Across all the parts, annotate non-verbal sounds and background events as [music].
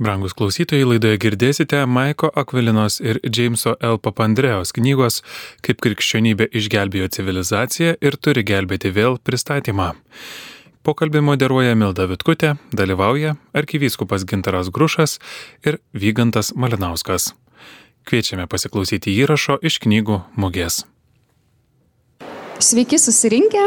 Brangus klausytojai, laidoje girdėsite Maiko Akvilinos ir Jameso L. Papandreos knygos Kaip krikščionybė išgelbėjo civilizaciją ir turi gelbėti vėl pristatymą. Pokalbį moderuoja Milda Vitkutė, dalyvauja arkivyskupas Gintaras Grušas ir Vygantas Malinauskas. Kviečiame pasiklausyti įrašo iš knygų mugės. Sveiki susirinkę.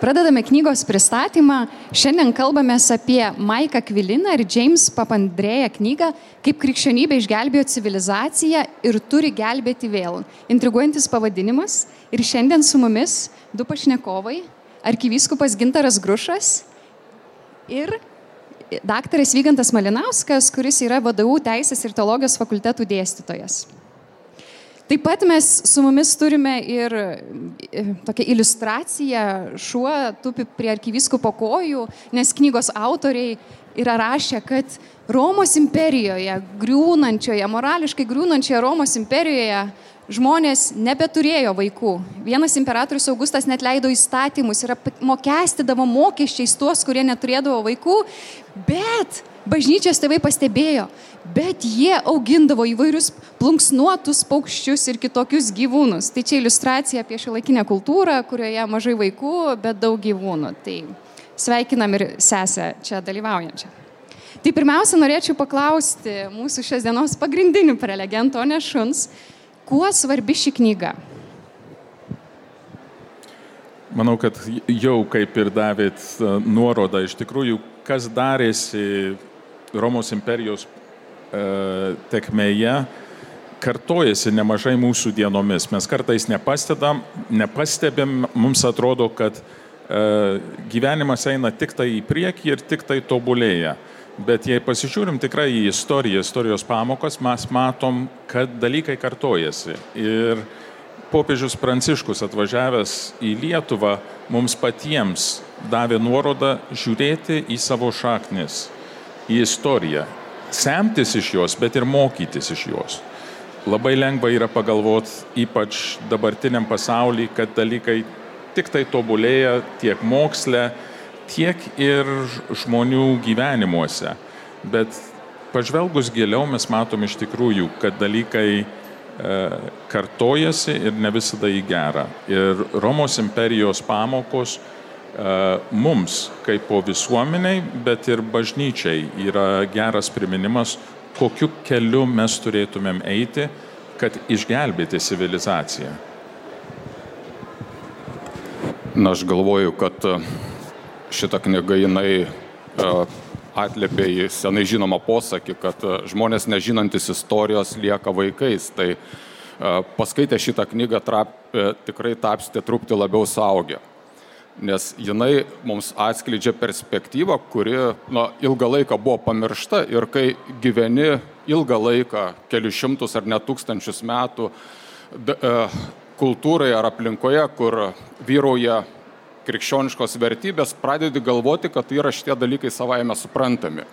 Pradedame knygos pristatymą. Šiandien kalbame apie Maiką Kviliną ir James Papandrėją knygą Kaip krikščionybė išgelbėjo civilizaciją ir turi gelbėti vėl. Intriguojantis pavadinimas. Ir šiandien su mumis du pašnekovai - arkivyskupas Gintaras Grušas ir daktaras Vygantas Malinauskas, kuris yra vadovų teisės ir teologijos fakultetų dėstytojas. Taip pat mes su mumis turime ir e, tokią iliustraciją, šuo tupi prie arkivisko kojų, nes knygos autoriai yra rašę, kad Romos imperijoje, griūnančioje, morališkai griūnančioje Romos imperijoje žmonės nebeturėjo vaikų. Vienas imperatorius Augustas net leido įstatymus ir mokestidavo mokesčiais tuos, kurie neturėdavo vaikų, bet bažnyčios tėvai pastebėjo, bet jie augindavo įvairius plunksnuotus paukščius ir kitokius gyvūnus. Tai čia iliustracija apie šiuolaikinę kultūrą, kurioje mažai vaikų, bet daug gyvūnų. Tai sveikinam ir sesę čia dalyvaujančią. Tai pirmiausia, norėčiau paklausti mūsų šios dienos pagrindinių prelegentų, o ne šuns, Kuo svarbi ši knyga? Manau, kad jau kaip ir davėt e, nuorodą, iš tikrųjų, kas darėsi Romos imperijos e, tekmėje, kartojasi nemažai mūsų dienomis. Mes kartais nepastebam, nepastebim, mums atrodo, kad e, gyvenimas eina tik tai į priekį ir tik tai tobulėja. Bet jei pasižiūrim tikrai į istoriją, istorijos pamokas, mes matom, kad dalykai kartojasi. Ir popiežius Pranciškus atvažiavęs į Lietuvą mums patiems davė nuorodą žiūrėti į savo šaknis, į istoriją, semtis iš jos, bet ir mokytis iš jos. Labai lengva yra pagalvoti, ypač dabartiniam pasaulyje, kad dalykai tik tai tobulėja tiek moksle, tiek ir žmonių gyvenimuose. Bet pažvelgus giliau mes matom iš tikrųjų, kad dalykai e, kartojasi ir ne visada į gerą. Ir Romos imperijos pamokos mums, kaip po visuomeniai, bet ir bažnyčiai yra geras priminimas, kokiu keliu mes turėtumėm eiti, kad išgelbėti civilizaciją. Na, aš galvoju, kad šita knyga jinai e, atlėpė į senai žinomą posakį, kad e, žmonės nežinantis istorijos lieka vaikais. Tai e, paskaitę šitą knygą trap, tikrai tapsite trupti labiau saugę. Nes jinai mums atskleidžia perspektyvą, kuri na, ilgą laiką buvo pamiršta ir kai gyveni ilgą laiką, kelius šimtus ar net tūkstančius metų kultūrai ar aplinkoje, kur vyrauja krikščioniškos vertybės, pradedi galvoti, kad tai yra šitie dalykai savaime suprantami.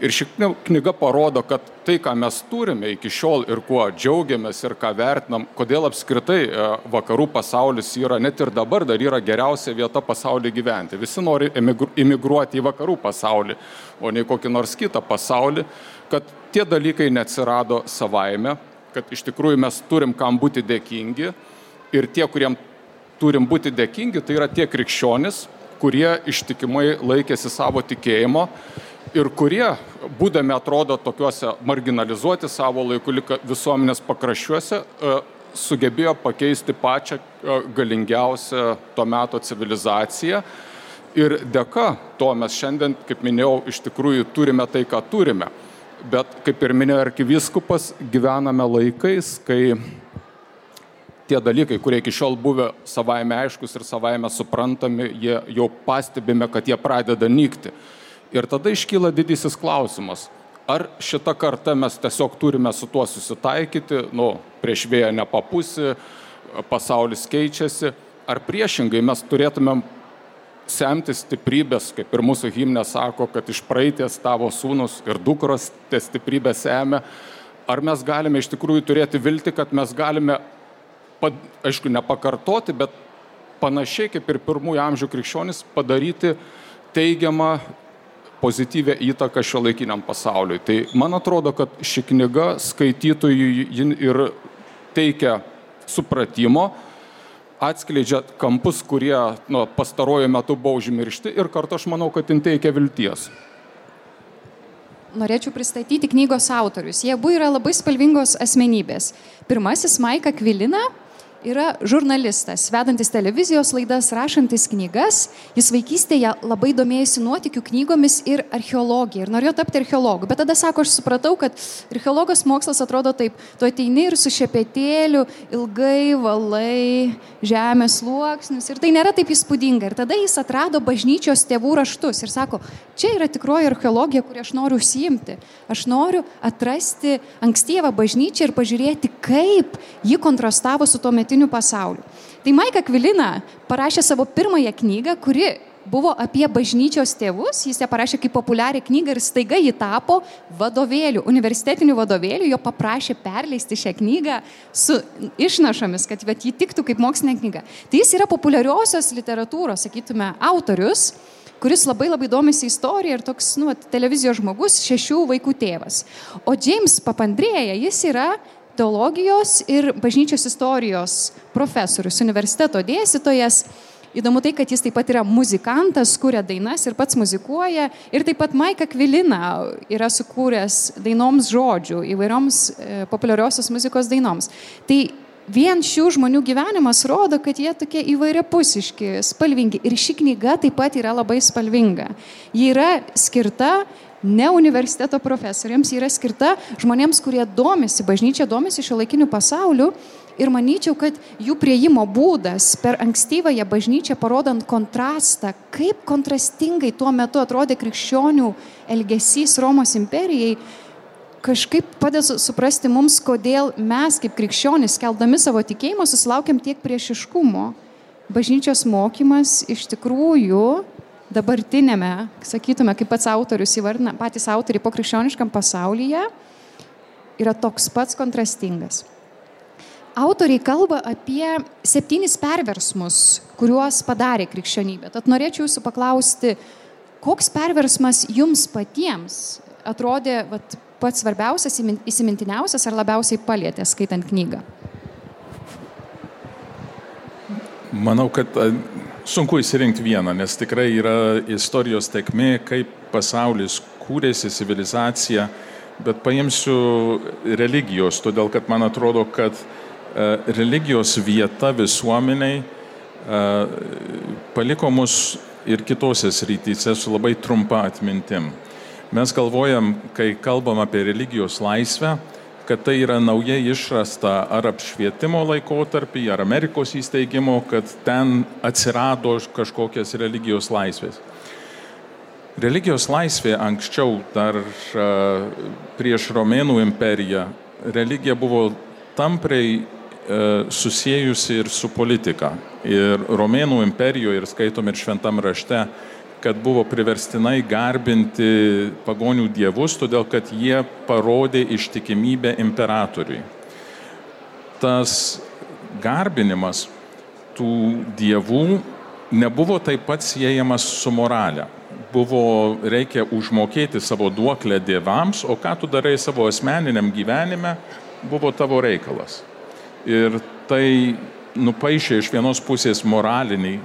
Ir ši knyga parodo, kad tai, ką mes turime iki šiol ir kuo džiaugiamės ir ką vertinam, kodėl apskritai e, vakarų pasaulis yra net ir dabar dar yra geriausia vieta pasaulyje gyventi. Visi nori emigruoti į vakarų pasaulį, o ne kokį nors kitą pasaulį, kad tie dalykai neatsirado savaime, kad iš tikrųjų mes turim kam būti dėkingi ir tie, kuriem turim būti dėkingi, tai yra tie krikščionis, kurie ištikimai laikėsi savo tikėjimo ir kurie, būdami atrodo tokiuose marginalizuoti savo laiku visuomenės pakraščiuose, e, sugebėjo pakeisti pačią e, galingiausią to meto civilizaciją. Ir dėka to mes šiandien, kaip minėjau, iš tikrųjų turime tai, ką turime. Bet, kaip ir minėjo arkiviskupas, gyvename laikais, kai tie dalykai, kurie iki šiol buvę savaime aiškus ir savaime suprantami, jie jau pastebime, kad jie pradeda nykti. Ir tada iškyla didysis klausimas, ar šitą kartą mes tiesiog turime su tuo susitaikyti, nu, prieš vėją nepapusi, pasaulis keičiasi, ar priešingai mes turėtumėm semti stiprybės, kaip ir mūsų himne sako, kad iš praeities tavo sūnus ir dukros tie stiprybę semia, ar mes galime iš tikrųjų turėti vilti, kad mes galime aišku, nepakartoti, bet panašiai kaip ir pirmųjų amžių krikščionis padaryti teigiamą pozityvę įtaką šio laikiniam pasauliui. Tai man atrodo, kad ši knyga skaitytojui ir teikia supratimo, atskleidžia kampus, kurie nu, pastaruoju metu buvo užmiršti ir kartu aš manau, kad jin teikia vilties. Norėčiau pristatyti knygos autorius. Jie abu yra labai spalvingos asmenybės. Pirmasis Maika Kvilina yra žurnalistas, vedantis televizijos laidas, rašantis knygas. Jis vaikystėje labai domėjosi nuotikių knygomis ir archeologija ir norėjo tapti archeologu. Bet tada sako, aš supratau, kad archeologijos mokslas atrodo taip, tu ateini ir su šepetėliu ilgai valai žemės sluoksnius ir tai nėra taip įspūdinga. Ir tada jis atrado bažnyčios tėvų raštus ir sako, čia yra tikroji archeologija, kurią aš noriu užsiimti. Aš noriu atrasti ankstyvą bažnyčią ir pažiūrėti, kaip ji kontrastavo su tuo metu dabartiniu pasauliu. Tai Maika Kvilina parašė savo pirmąją knygą, kuri buvo apie bažnyčios tėvus, jis ją parašė kaip populiarią knygą ir staiga ji tapo vadovėliu, universitetiniu vadovėliu, jo paprašė perleisti šią knygą su išnašomis, kad bet ji tiktų kaip mokslinė knyga. Tai jis yra populiariosios literatūros, sakytume, autorius kuris labai labai domisi istorija ir toks, nu, televizijos žmogus, šešių vaikų tėvas. O James Papandrėja, jis yra teologijos ir bažnyčios istorijos profesorius, universiteto dėstytojas. Įdomu tai, kad jis taip pat yra muzikantas, kuria dainas ir pats muzikuoja. Ir taip pat Maika Kvilina yra sukūręs dainoms žodžių, įvairioms e, populiariosios muzikos dainoms. Tai vien šių žmonių gyvenimas rodo, kad jie tokie įvairiapusiški, spalvingi. Ir ši knyga taip pat yra labai spalvinga. Ji yra skirta ne universiteto profesoriams, yra skirta žmonėms, kurie domisi bažnyčia, domisi šio laikiniu pasauliu. Ir manyčiau, kad jų prieimo būdas per ankstyvąją bažnyčią, parodant kontrastą, kaip kontrastingai tuo metu atrodė krikščionių elgesys Romos imperijai, kažkaip padeda suprasti mums, kodėl mes kaip krikščionys, keldami savo tikėjimą, susilaukiam tiek priešiškumo. Bažnyčios mokymas iš tikrųjų dabartinėme, sakytume, kaip pats autorius įvardina, patys autoriai po krikščioniškam pasaulyje, yra toks pats kontrastingas. Autoriai kalba apie septynis perversmus, kuriuos padarė krikščionybė. Tad norėčiau jūsų paklausti, koks perversmas jums patiems atrodė vat, pats svarbiausias, įsimintiniausias ar labiausiai palėtė skaitant knygą? Manau, kad Sunku įsirinkti vieną, nes tikrai yra istorijos tekmė, kaip pasaulis kūrėsi, civilizacija, bet paimsiu religijos, todėl kad man atrodo, kad e, religijos vieta visuomeniai e, paliko mus ir kitose srityse su labai trumpa atmintim. Mes galvojam, kai kalbam apie religijos laisvę, kad tai yra nauja išrasta ar apšvietimo laikotarpį, ar Amerikos įsteigimo, kad ten atsirado kažkokias religijos laisvės. Religijos laisvė anksčiau, dar prieš Romėnų imperiją, religija buvo tampriai susijusi ir su politika. Ir Romėnų imperijoje, ir skaitom ir šventam rašte, kad buvo priverstinai garbinti pagonių dievus, todėl kad jie parodė ištikimybę imperatoriui. Tas garbinimas tų dievų nebuvo taip pat siejamas su morale. Buvo reikia užmokėti savo duoklę dievams, o ką tu darai savo asmeniniam gyvenime, buvo tavo reikalas. Ir tai nupaišė iš vienos pusės moralinį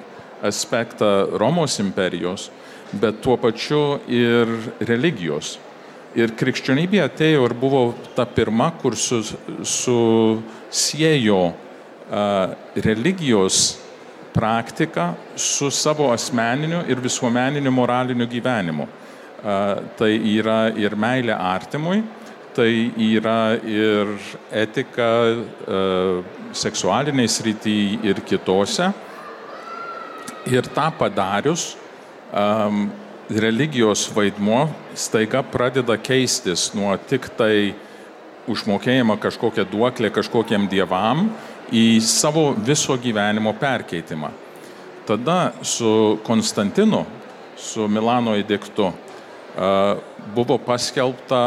aspektą Romos imperijos, bet tuo pačiu ir religijos. Ir krikščionybė atėjo ir buvo ta pirma, kur susijėjo uh, religijos praktiką su savo asmeniniu ir visuomeniniu moraliniu gyvenimu. Uh, tai yra ir meilė artimui, tai yra ir etika uh, seksualiniai srity ir kitose. Ir tą padarius, um, religijos vaidmuo staiga pradeda keistis nuo tik tai užmokėjimą kažkokią duoklę kažkokiem dievam į savo viso gyvenimo perkeitimą. Tada su Konstantinu, su Milano įdėktu, buvo paskelbta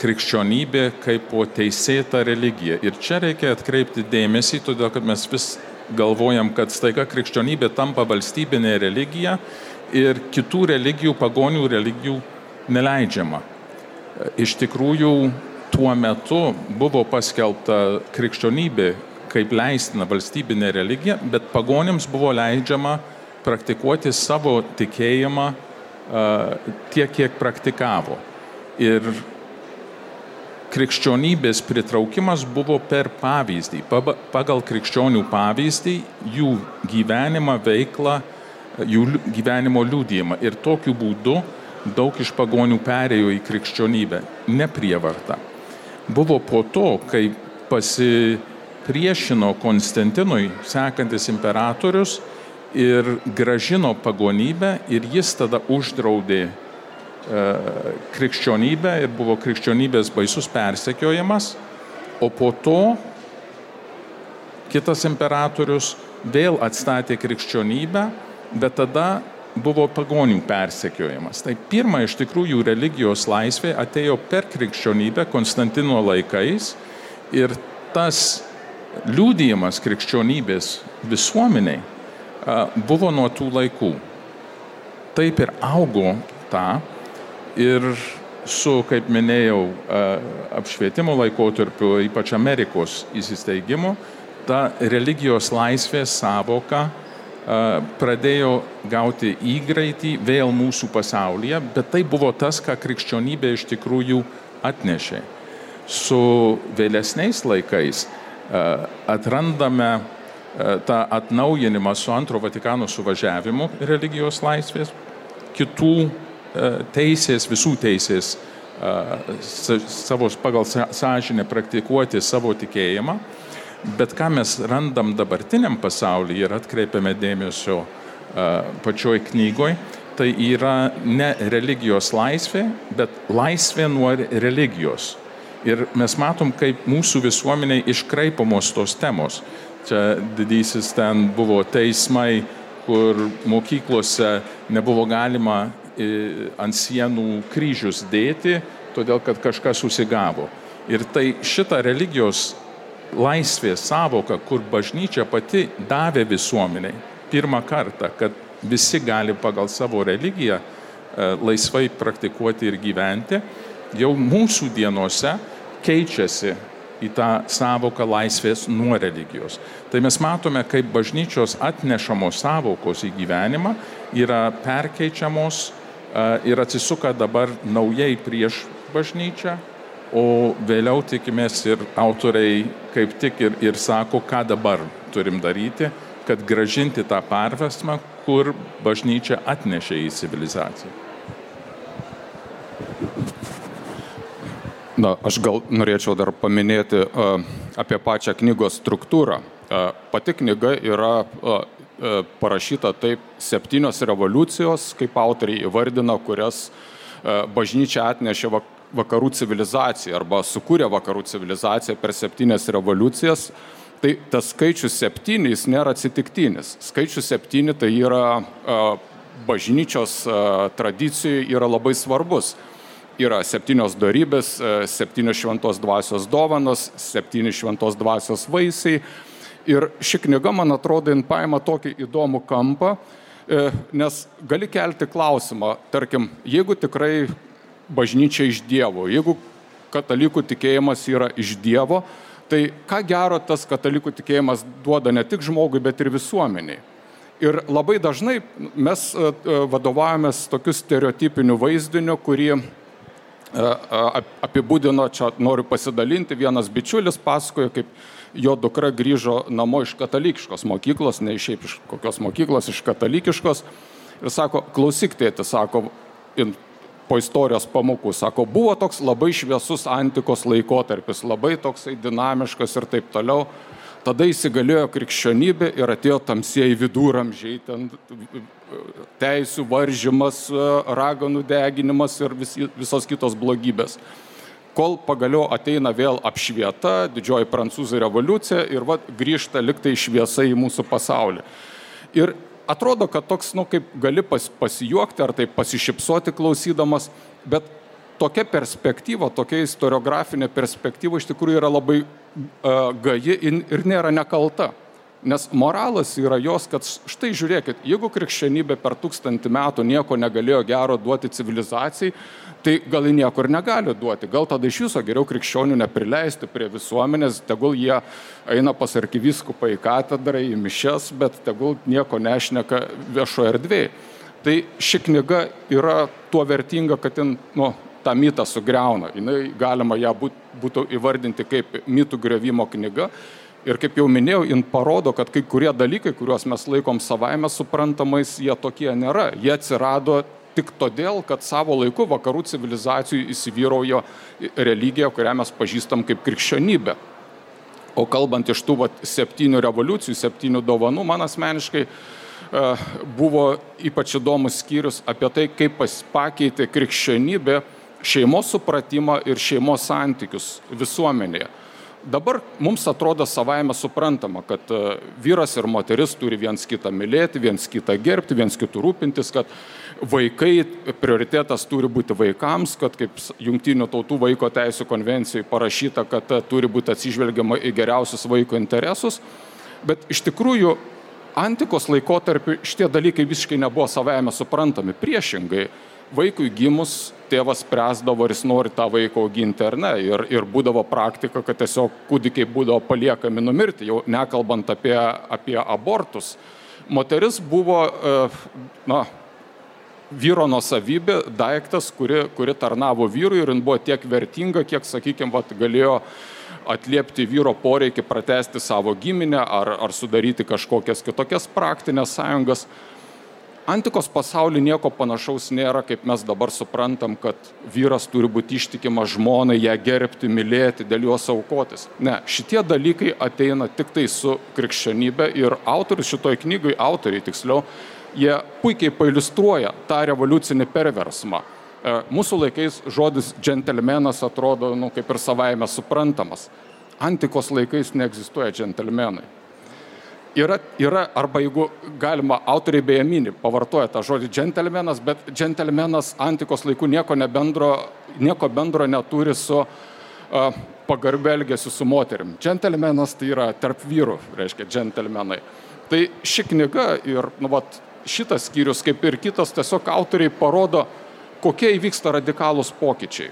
krikščionybė kaip teisėta religija. Ir čia reikia atkreipti dėmesį, todėl kad mes vis galvojam, kad staiga krikščionybė tampa valstybinė religija ir kitų religijų, pagonių religijų neleidžiama. Iš tikrųjų, tuo metu buvo paskelbta krikščionybė kaip leistina valstybinė religija, bet pagonėms buvo leidžiama praktikuoti savo tikėjimą tiek, kiek praktikavo. Ir krikščionybės pritraukimas buvo per pavyzdį, pagal krikščionių pavyzdį, jų gyvenimą, veiklą, jų gyvenimo liūdėjimą. Ir tokiu būdu daug iš pagonių perėjo į krikščionybę, ne prievartą. Buvo po to, kai pasipriešino Konstantinui sekantis imperatorius ir gražino pagonybę ir jis tada uždraudė krikščionybę ir buvo krikščionybės baisus persekiojimas, o po to kitas imperatorius vėl atstatė krikščionybę, bet tada buvo pagonių persekiojimas. Tai pirma iš tikrųjų religijos laisvė atėjo per krikščionybę Konstantino laikais ir tas liūdėjimas krikščionybės visuomeniai buvo nuo tų laikų. Taip ir augo tą ir su, kaip minėjau, apšvietimo laikotarpiu, ypač Amerikos įsisteigimu, ta religijos laisvės savoka pradėjo gauti įgraitį vėl mūsų pasaulyje, bet tai buvo tas, ką krikščionybė iš tikrųjų atnešė. Su vėlesniais laikais atrandame tą atnaujinimą su antro Vatikano suvažiavimu religijos laisvės, kitų teisės, visų teisės savo, pagal sąžinę praktikuoti savo tikėjimą, bet ką mes randam dabartiniam pasaulyje ir atkreipiame dėmesio pačioj knygoj, tai yra ne religijos laisvė, bet laisvė nuo religijos. Ir mes matom, kaip mūsų visuomeniai iškraipomos tos temos. Čia didysis ten buvo teismai, kur mokyklose nebuvo galima ant sienų kryžius dėti, todėl kad kažkas susigavo. Ir tai šita religijos laisvės savoka, kur bažnyčia pati davė visuomeniai pirmą kartą, kad visi gali pagal savo religiją laisvai praktikuoti ir gyventi, jau mūsų dienose keičiasi į tą savoką laisvės nuo religijos. Tai mes matome, kaip bažnyčios atnešamos savokos į gyvenimą yra perkeičiamos ir atsisuka dabar naujai prieš bažnyčią, o vėliau tikimės ir autoriai kaip tik ir, ir sako, ką dabar turim daryti, kad gražinti tą pervesmą, kur bažnyčia atnešė į civilizaciją. Na, aš gal norėčiau dar paminėti uh, apie pačią knygos struktūrą. Uh, pati knyga yra uh, parašyta taip septynios revoliucijos, kaip autoriai įvardina, kurias e, bažnyčia atnešė vakarų civilizaciją arba sukūrė vakarų civilizaciją per septynias revoliucijas. Tai tas skaičius septyni jis nėra atsitiktinis. Skaičius septyni tai yra e, bažnyčios tradicijai yra labai svarbus. Yra septynios darybės, septynios šventos dvasios dovanos, septyni šventos dvasios vaisiai Ir ši knyga, man atrodo, jin paima tokį įdomų kampą, e, nes gali kelti klausimą, tarkim, jeigu tikrai bažnyčia iš Dievo, jeigu katalikų tikėjimas yra iš Dievo, tai ką gero tas katalikų tikėjimas duoda ne tik žmogui, bet ir visuomeniai. Ir labai dažnai mes e, e, vadovavomės tokiu stereotipiniu vaizdiniu, kurį apibūdino, čia noriu pasidalinti, vienas bičiulis pasakojo, kaip jo dukra grįžo namo iš katalikiškos mokyklos, ne šiaip iš kokios mokyklos, iš katalikiškos. Ir sako, klausyk tėti, sako, in, po istorijos pamokų, sako, buvo toks labai šviesus antikos laikotarpis, labai toksai dinamiškas ir taip toliau. Tada įsigalėjo krikščionybė ir atėjo tamsieji viduramžiai, ten teisų varžymas, raganų deginimas ir vis, visos kitos blogybės kol pagaliau ateina vėl apšvieta, didžioji prancūzų revoliucija ir va, grįžta liktai šviesa į mūsų pasaulį. Ir atrodo, kad toks, nu, kaip gali pas, pasijuokti ar tai pasišypsoti klausydamas, bet tokia perspektyva, tokia istoriografinė perspektyva iš tikrųjų yra labai uh, gaji ir nėra nekalta. Nes moralas yra jos, kad štai žiūrėkit, jeigu krikščionybė per tūkstantį metų nieko negalėjo gero duoti civilizacijai, tai gal ji nieko ir negali duoti. Gal tada iš viso geriau krikščionių neprileisti prie visuomenės, tegul jie eina pas arkiviskupą į katedrą, į mišes, bet tegul nieko nešneka viešo erdvėje. Tai ši knyga yra tuo vertinga, kad jin, nu, tą mitą sugriauna. Jis galima ją būt, būtų įvardinti kaip mitų grevimo knyga. Ir kaip jau minėjau, jin parodo, kad kai kurie dalykai, kuriuos mes laikom savaime suprantamais, jie tokie nėra. Jie atsirado tik todėl, kad savo laiku vakarų civilizacijų įsivyraujo religija, kurią mes pažįstam kaip krikščionybė. O kalbant iš tų vat, septynių revoliucijų, septynių dovanų, man asmeniškai uh, buvo ypač įdomus skyrius apie tai, kaip pakeitė krikščionybė šeimos supratimą ir šeimos santykius visuomenėje. Dabar mums atrodo savaime suprantama, kad e, vyras ir moteris turi viens kitą mylėti, viens kitą gerbti, viens kitų rūpintis, kad vaikai, prioritetas turi būti vaikams, kad kaip Junktinių tautų vaiko teisų konvencijoje parašyta, kad e, turi būti atsižvelgiama į geriausius vaiko interesus. Bet iš tikrųjų, antikos laikotarpiu šitie dalykai visiškai nebuvo savaime suprantami. Priešingai, vaikui gimus tėvas spręsdavo, ar jis nori tą vaiką auginti ar ne. Ir, ir būdavo praktika, kad tiesiog kūdikiai būdavo paliekami numirti, jau nekalbant apie, apie abortus. Moteris buvo, e, na, vyro nusavybė, daiktas, kuri, kuri tarnavo vyrui ir jin buvo tiek vertinga, kiek, sakykime, galėjo atliepti vyro poreikį pratesti savo giminę ar, ar sudaryti kažkokias kitokias praktinės sąjungas. Antikos pasaulyje nieko panašaus nėra, kaip mes dabar suprantam, kad vyras turi būti ištikimas žmonai, ją gerbti, mylėti, dėl jos aukotis. Ne, šitie dalykai ateina tik tai su krikščionybė ir autorius šitoj knygai, autoriai tiksliau, jie puikiai pailustruoja tą revoliucinį perversmą. E, mūsų laikais žodis džentelmenas atrodo, nu, kaip ir savaime suprantamas. Antikos laikais neegzistuoja džentelmenai yra, yra, arba jeigu galima, autoriai beje mini, pavartoja tą žodį džentelmenas, bet džentelmenas antikos laikų nieko, nebendro, nieko bendro neturi su uh, pagarbelgėsiu su moterim. Džentelmenas tai yra tarp vyrų, reiškia džentelmenai. Tai ši knyga ir nu, vat, šitas skyrius, kaip ir kitas, tiesiog autoriai parodo, kokie įvyksta radikalūs pokyčiai.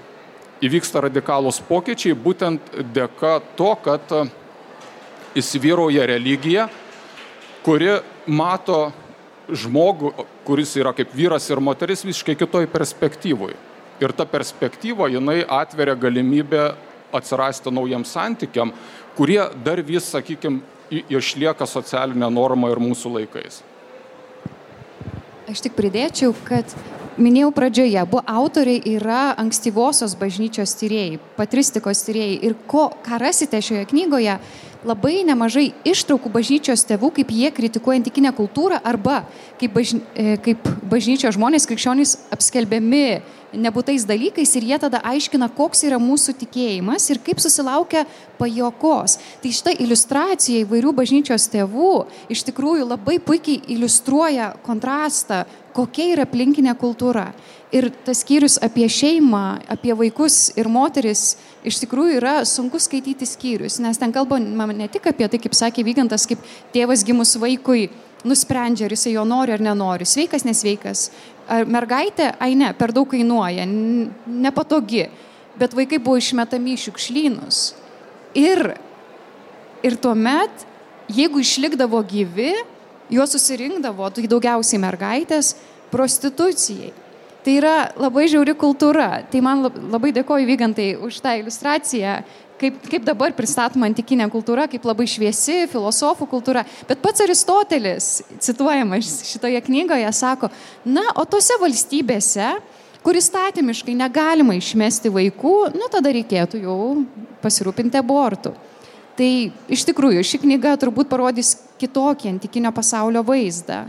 Įvyksta radikalūs pokyčiai būtent dėka to, kad įsivyrauja religija, kuri mato žmogų, kuris yra kaip vyras ir moteris visiškai kitoj perspektyvoje. Ir ta perspektyva, jinai atveria galimybę atsirasti naujam santykiam, kurie dar vis, sakykime, išlieka socialinė norma ir mūsų laikais. Aš tik pridėčiau, kad minėjau pradžioje, abu autoriai yra ankstyvosios bažnyčios tyrėjai, patristikos tyrėjai. Ir ko, ką rasite šioje knygoje, labai nemažai ištraukų bažnyčios tėvų, kaip jie kritikuoja antikinę kultūrą arba kaip, bažny, e, kaip bažnyčios žmonės, krikščionys apskelbiami nebūtais dalykais ir jie tada aiškina, koks yra mūsų tikėjimas ir kaip susilaukia pajokos. Tai šita iliustracija įvairių bažnyčios tėvų iš tikrųjų labai puikiai iliustruoja kontrastą, kokia yra aplinkinė kultūra. Ir tas skyrius apie šeimą, apie vaikus ir moteris iš tikrųjų yra sunku skaityti skyrius, nes ten kalbama ne tik apie tai, kaip sakė Vygantas, kaip tėvas gimus vaikui nusprendžia, ar jisai jo nori ar nenori, sveikas, nesveikas, Ar mergaitė, ai ne, per daug kainuoja, nepatogi, bet vaikai buvo išmetami į šiukšlynus. Ir, ir tuomet, jeigu išlikdavo gyvi, juos susirinkdavo, tai daugiausiai mergaitės, prostitucijai. Tai yra labai žiauri kultūra. Tai man labai dėkoju Vygantai už tą iliustraciją, kaip, kaip dabar pristatoma antikinė kultūra, kaip labai šviesi filosofų kultūra. Bet pats Aristotelis, cituojamas šitoje knygoje, sako, na, o tose valstybėse, kur įstatymiškai negalima išmesti vaikų, nu tada reikėtų jau pasirūpinti abortų. Tai iš tikrųjų ši knyga turbūt parodys kitokį antikinio pasaulio vaizdą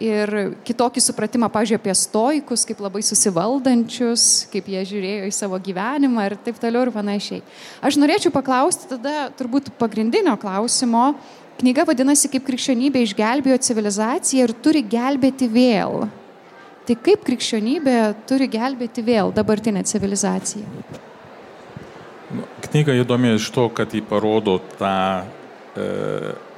ir kitokį supratimą, pažiūrėjau, apie stoikus, kaip labai susivaldančius, kaip jie žiūrėjo į savo gyvenimą ir taip toliau ir panašiai. Aš norėčiau paklausti tada turbūt pagrindinio klausimo. Knyga vadinasi, kaip krikščionybė išgelbėjo civilizaciją ir turi gelbėti vėl. Tai kaip krikščionybė turi gelbėti vėl dabartinę civilizaciją? Knyga įdomi iš to, kad jį parodo tą e,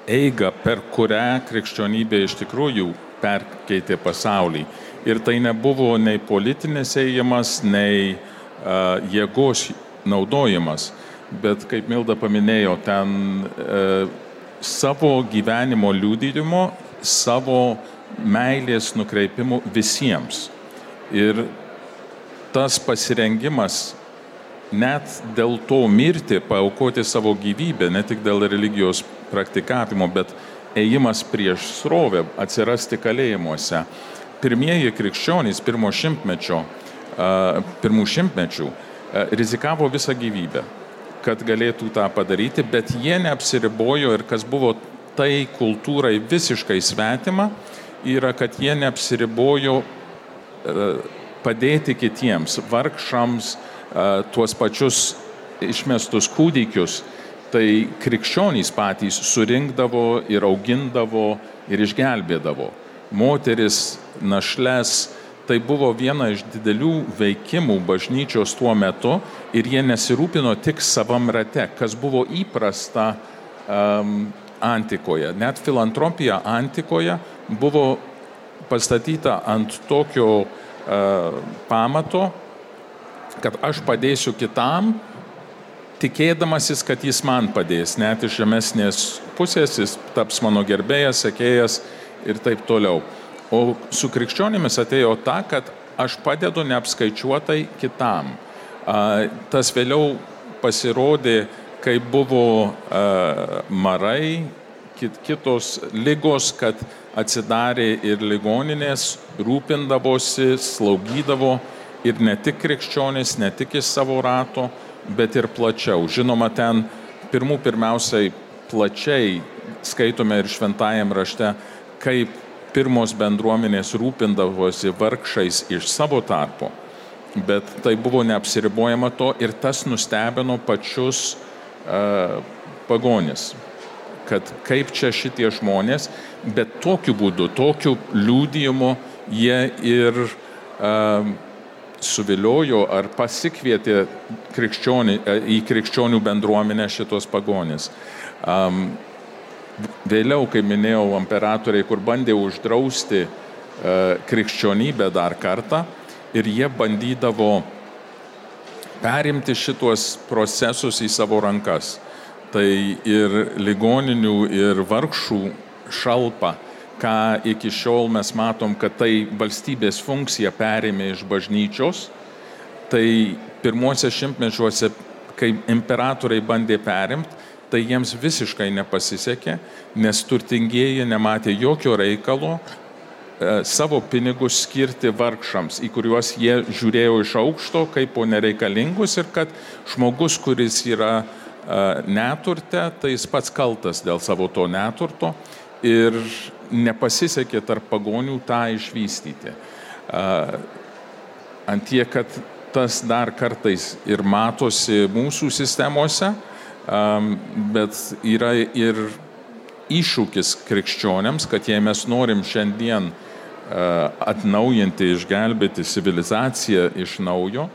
eigą, per kurią krikščionybė iš tikrųjų perkeitė pasaulį. Ir tai nebuvo nei politinis ėjimas, nei uh, jėgos naudojimas, bet kaip Milda paminėjo, ten uh, savo gyvenimo liūdėjimo, savo meilės nukreipimų visiems. Ir tas pasirengimas net dėl to mirti, paukoti savo gyvybę, ne tik dėl religijos praktikavimo, bet ėjimas prieš srovę, atsirasti kalėjimuose. Pirmieji krikščionys pirmo šimtmečio, pirmų šimtmečių rizikavo visą gyvybę, kad galėtų tą padaryti, bet jie neapsiribojo ir kas buvo tai kultūrai visiškai svetima, yra, kad jie neapsiribojo padėti kitiems, vargšams, tuos pačius išmestus kūdikius, tai krikščionys patys surinkdavo ir augindavo ir išgelbėdavo. Moteris, našles, tai buvo viena iš didelių veikimų bažnyčios tuo metu ir jie nesirūpino tik savam rate, kas buvo įprasta um, antikoje. Net filantropija antikoje buvo pastatyta ant tokio uh, pamato, kad aš padėsiu kitam, tikėdamasis, kad jis man padės, net iš žemesnės pusės jis taps mano gerbėjas, sekėjas ir taip toliau. O su krikščionimis atėjo ta, kad aš padedu neapskaičiuotai kitam. Tas vėliau pasirodė, kai buvo marai, kitos lygos, kad atsidarė ir ligoninės, rūpindavosi, slaugydavo ir ne tik krikščionys, ne tik iš savo rato, bet ir plačiau. Žinoma, ten pirmų pirmiausiai plačiai skaitome ir šventajam rašte, kaip pirmos bendruomenės rūpindavosi vargšais iš savo tarpo. Bet tai buvo neapsiribojama to ir tas nustebino pačius uh, pagonis, kad kaip čia šitie žmonės, bet tokiu būdu, tokiu liūdėjimu jie ir uh, suviliojo ar pasikvietė krikščionį, e, į krikščionių bendruomenę šitos pagonis. Um, vėliau, kaip minėjau, imperatoriai, kur bandė uždrausti uh, krikščionybę dar kartą ir jie bandydavo perimti šitos procesus į savo rankas. Tai ir ligoninių, ir vargšų šalpa ką iki šiol mes matom, kad tai valstybės funkcija perėmė iš bažnyčios, tai pirmuose šimtmečiuose, kai imperatoriai bandė perimti, tai jiems visiškai nepasisekė, nes turtingieji nematė jokio reikalo e, savo pinigus skirti vargšams, į kuriuos jie žiūrėjo iš aukšto kaip po nereikalingus ir kad žmogus, kuris yra e, neturte, tai jis pats kaltas dėl savo to neturto. Ir nepasisekė tarp pagonių tą išvystyti. Antie, kad tas dar kartais ir matosi mūsų sistemose, bet yra ir iššūkis krikščionėms, kad jei mes norim šiandien atnaujinti, išgelbėti civilizaciją iš naujo,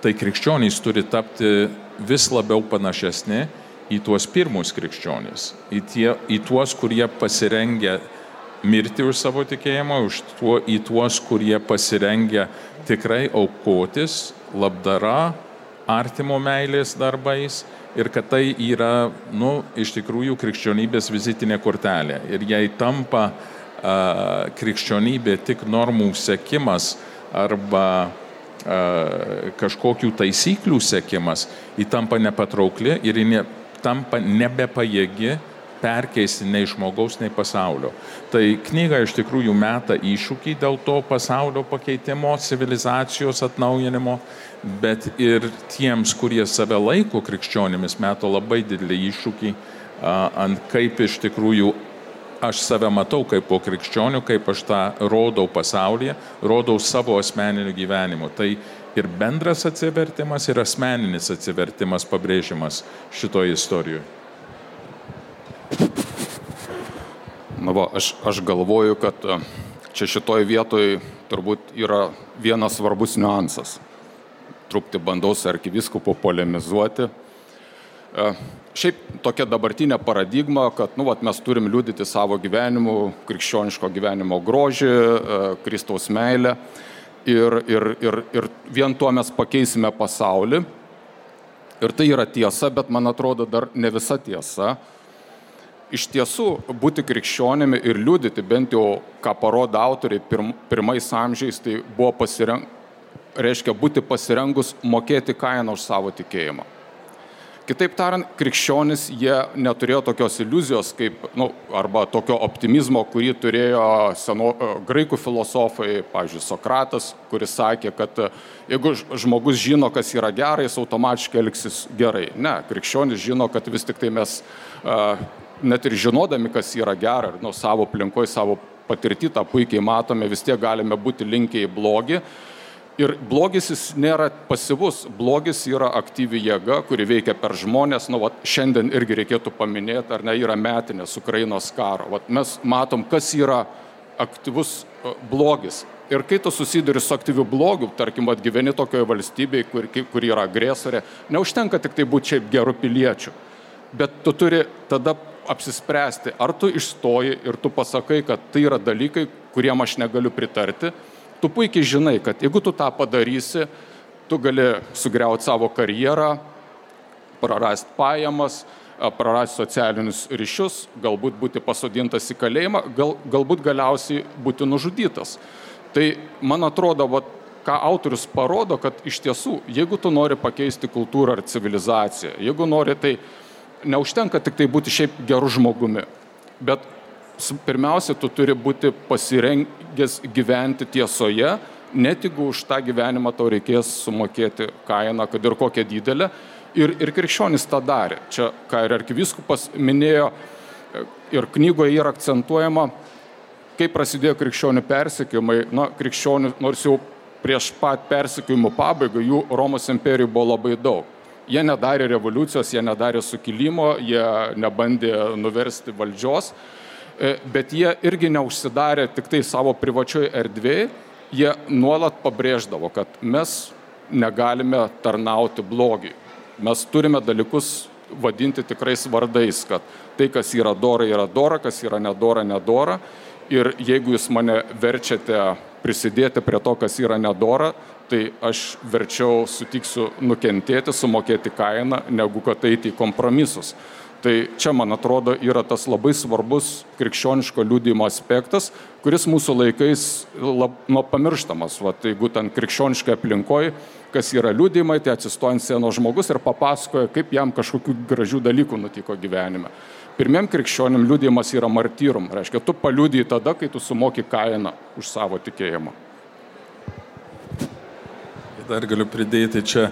tai krikščionys turi tapti vis labiau panašesni į tuos pirmus krikščionis, į, tie, į tuos, kurie pasirengia mirti už savo tikėjimą, už tuo, į tuos, kurie pasirengia tikrai aukotis, labdara, artimo meilės darbais ir kad tai yra, nu, iš tikrųjų krikščionybės vizitinė kortelė. Ir jei tampa a, krikščionybė tik normų sekimas arba a, kažkokių taisyklių sekimas, ji tampa nepatraukli ir ji ne, tampa nebepajėgi perkeisti nei žmogaus, nei pasaulio. Tai knyga iš tikrųjų meta iššūkį dėl to pasaulio pakeitimo, civilizacijos atnaujinimo, bet ir tiems, kurie save laiko krikščionimis, meta labai didelį iššūkį ant kaip iš tikrųjų aš save matau kaip po krikščionių, kaip aš tą rodau pasaulyje, rodau savo asmeniniu gyvenimu. Tai ir bendras atsivertimas, ir asmeninis atsivertimas pabrėžimas šitoje istorijoje. Na va, aš, aš galvoju, kad e, čia šitoje vietoje turbūt yra vienas svarbus niuansas. Trupti bandau su arkiviskupu polemizuoti. Šiaip tokia dabartinė paradigma, kad nu, vat, mes turim liūdyti savo gyvenimu, krikščioniško gyvenimo grožį, Kristaus meilę ir, ir, ir, ir vien tuo mes pakeisime pasaulį. Ir tai yra tiesa, bet man atrodo dar ne visa tiesa. Iš tiesų, būti krikščionimi ir liūdyti, bent jau ką parodo autoriai pirm, pirmais amžiais, tai buvo pasireng, reiškia būti pasirengus mokėti kainą už savo tikėjimą. Kitaip tariant, krikščionis jie neturėjo tokios iliuzijos kaip, nu, arba tokio optimizmo, kurį turėjo seno, graikų filosofai, pavyzdžiui, Sokratas, kuris sakė, kad e, jeigu žmogus žino, kas yra gerai, jis automatiškai elgsis gerai. Ne, krikščionis žino, kad vis tik tai mes, e, net ir žinodami, kas yra gera, nuo savo aplinkoje, savo patirtį tą puikiai matome, vis tiek galime būti linkę į blogį Ir blogis jis nėra pasivus, blogis yra aktyvi jėga, kuri veikia per žmonės. Nu, vat, šiandien irgi reikėtų paminėti, ar ne, yra metinės Ukrainos karo. Vat, mes matom, kas yra aktyvus e, blogis. Ir kai tu susiduri su aktyviu blogiu, tarkim, atgyveni tokioje valstybėje, kur, kur yra agresorė, neužtenka tik tai būti šiaip gerų piliečių. Bet tu turi tada apsispręsti, ar tu išstoji ir tu pasakai, kad tai yra dalykai, kuriem aš negaliu pritarti tu puikiai žinai, kad jeigu tu tą padarysi, tu gali sugriauti savo karjerą, prarasti pajamas, prarasti socialinius ryšius, galbūt būti pasodintas į kalėjimą, gal, galbūt galiausiai būti nužudytas. Tai man atrodo, va, ką autorius parodo, kad iš tiesų, jeigu tu nori pakeisti kultūrą ar civilizaciją, jeigu nori, tai neužtenka tik tai būti šiaip geru žmogumi, bet pirmiausia, tu turi būti pasirengęs gyventi tiesoje, net jeigu už tą gyvenimą tau reikės sumokėti kainą, kad ir kokią didelę. Ir, ir krikščionis tą darė. Čia, ką ir arkiviskupas minėjo, ir knygoje yra akcentuojama, kaip prasidėjo krikščionių persikėjimai. Na, krikščionių, nors jau prieš pat persikėjimų pabaigą, jų Romos imperijų buvo labai daug. Jie nedarė revoliucijos, jie nedarė sukilimo, jie nebandė nuversti valdžios, E, bet jie irgi neužsidarė tik tai savo privačioj erdvėje, jie nuolat pabrėždavo, kad mes negalime tarnauti blogiui. Mes turime dalykus vadinti tikrais vardais, kad tai, kas yra dora, yra dora, kas yra nedora, nedora. Ir jeigu jūs mane verčiate prisidėti prie to, kas yra nedora, tai aš verčiau sutiksiu nukentėti, sumokėti kainą, negu kad eiti į kompromisus. Tai čia, man atrodo, yra tas labai svarbus krikščioniško liūdimo aspektas, kuris mūsų laikais lab, nu, pamirštamas. Va, tai jeigu ten krikščioniškai aplinkoje, kas yra liūdimai, tai atsistojant sienos žmogus ir papasakoja, kaip jam kažkokių gražių dalykų nutiko gyvenime. Pirmiem krikščionim liūdimas yra martyrum. Reiškia, tu paliūdėjai tada, kai tu sumoki kainą už savo tikėjimą. Dar galiu pridėti čia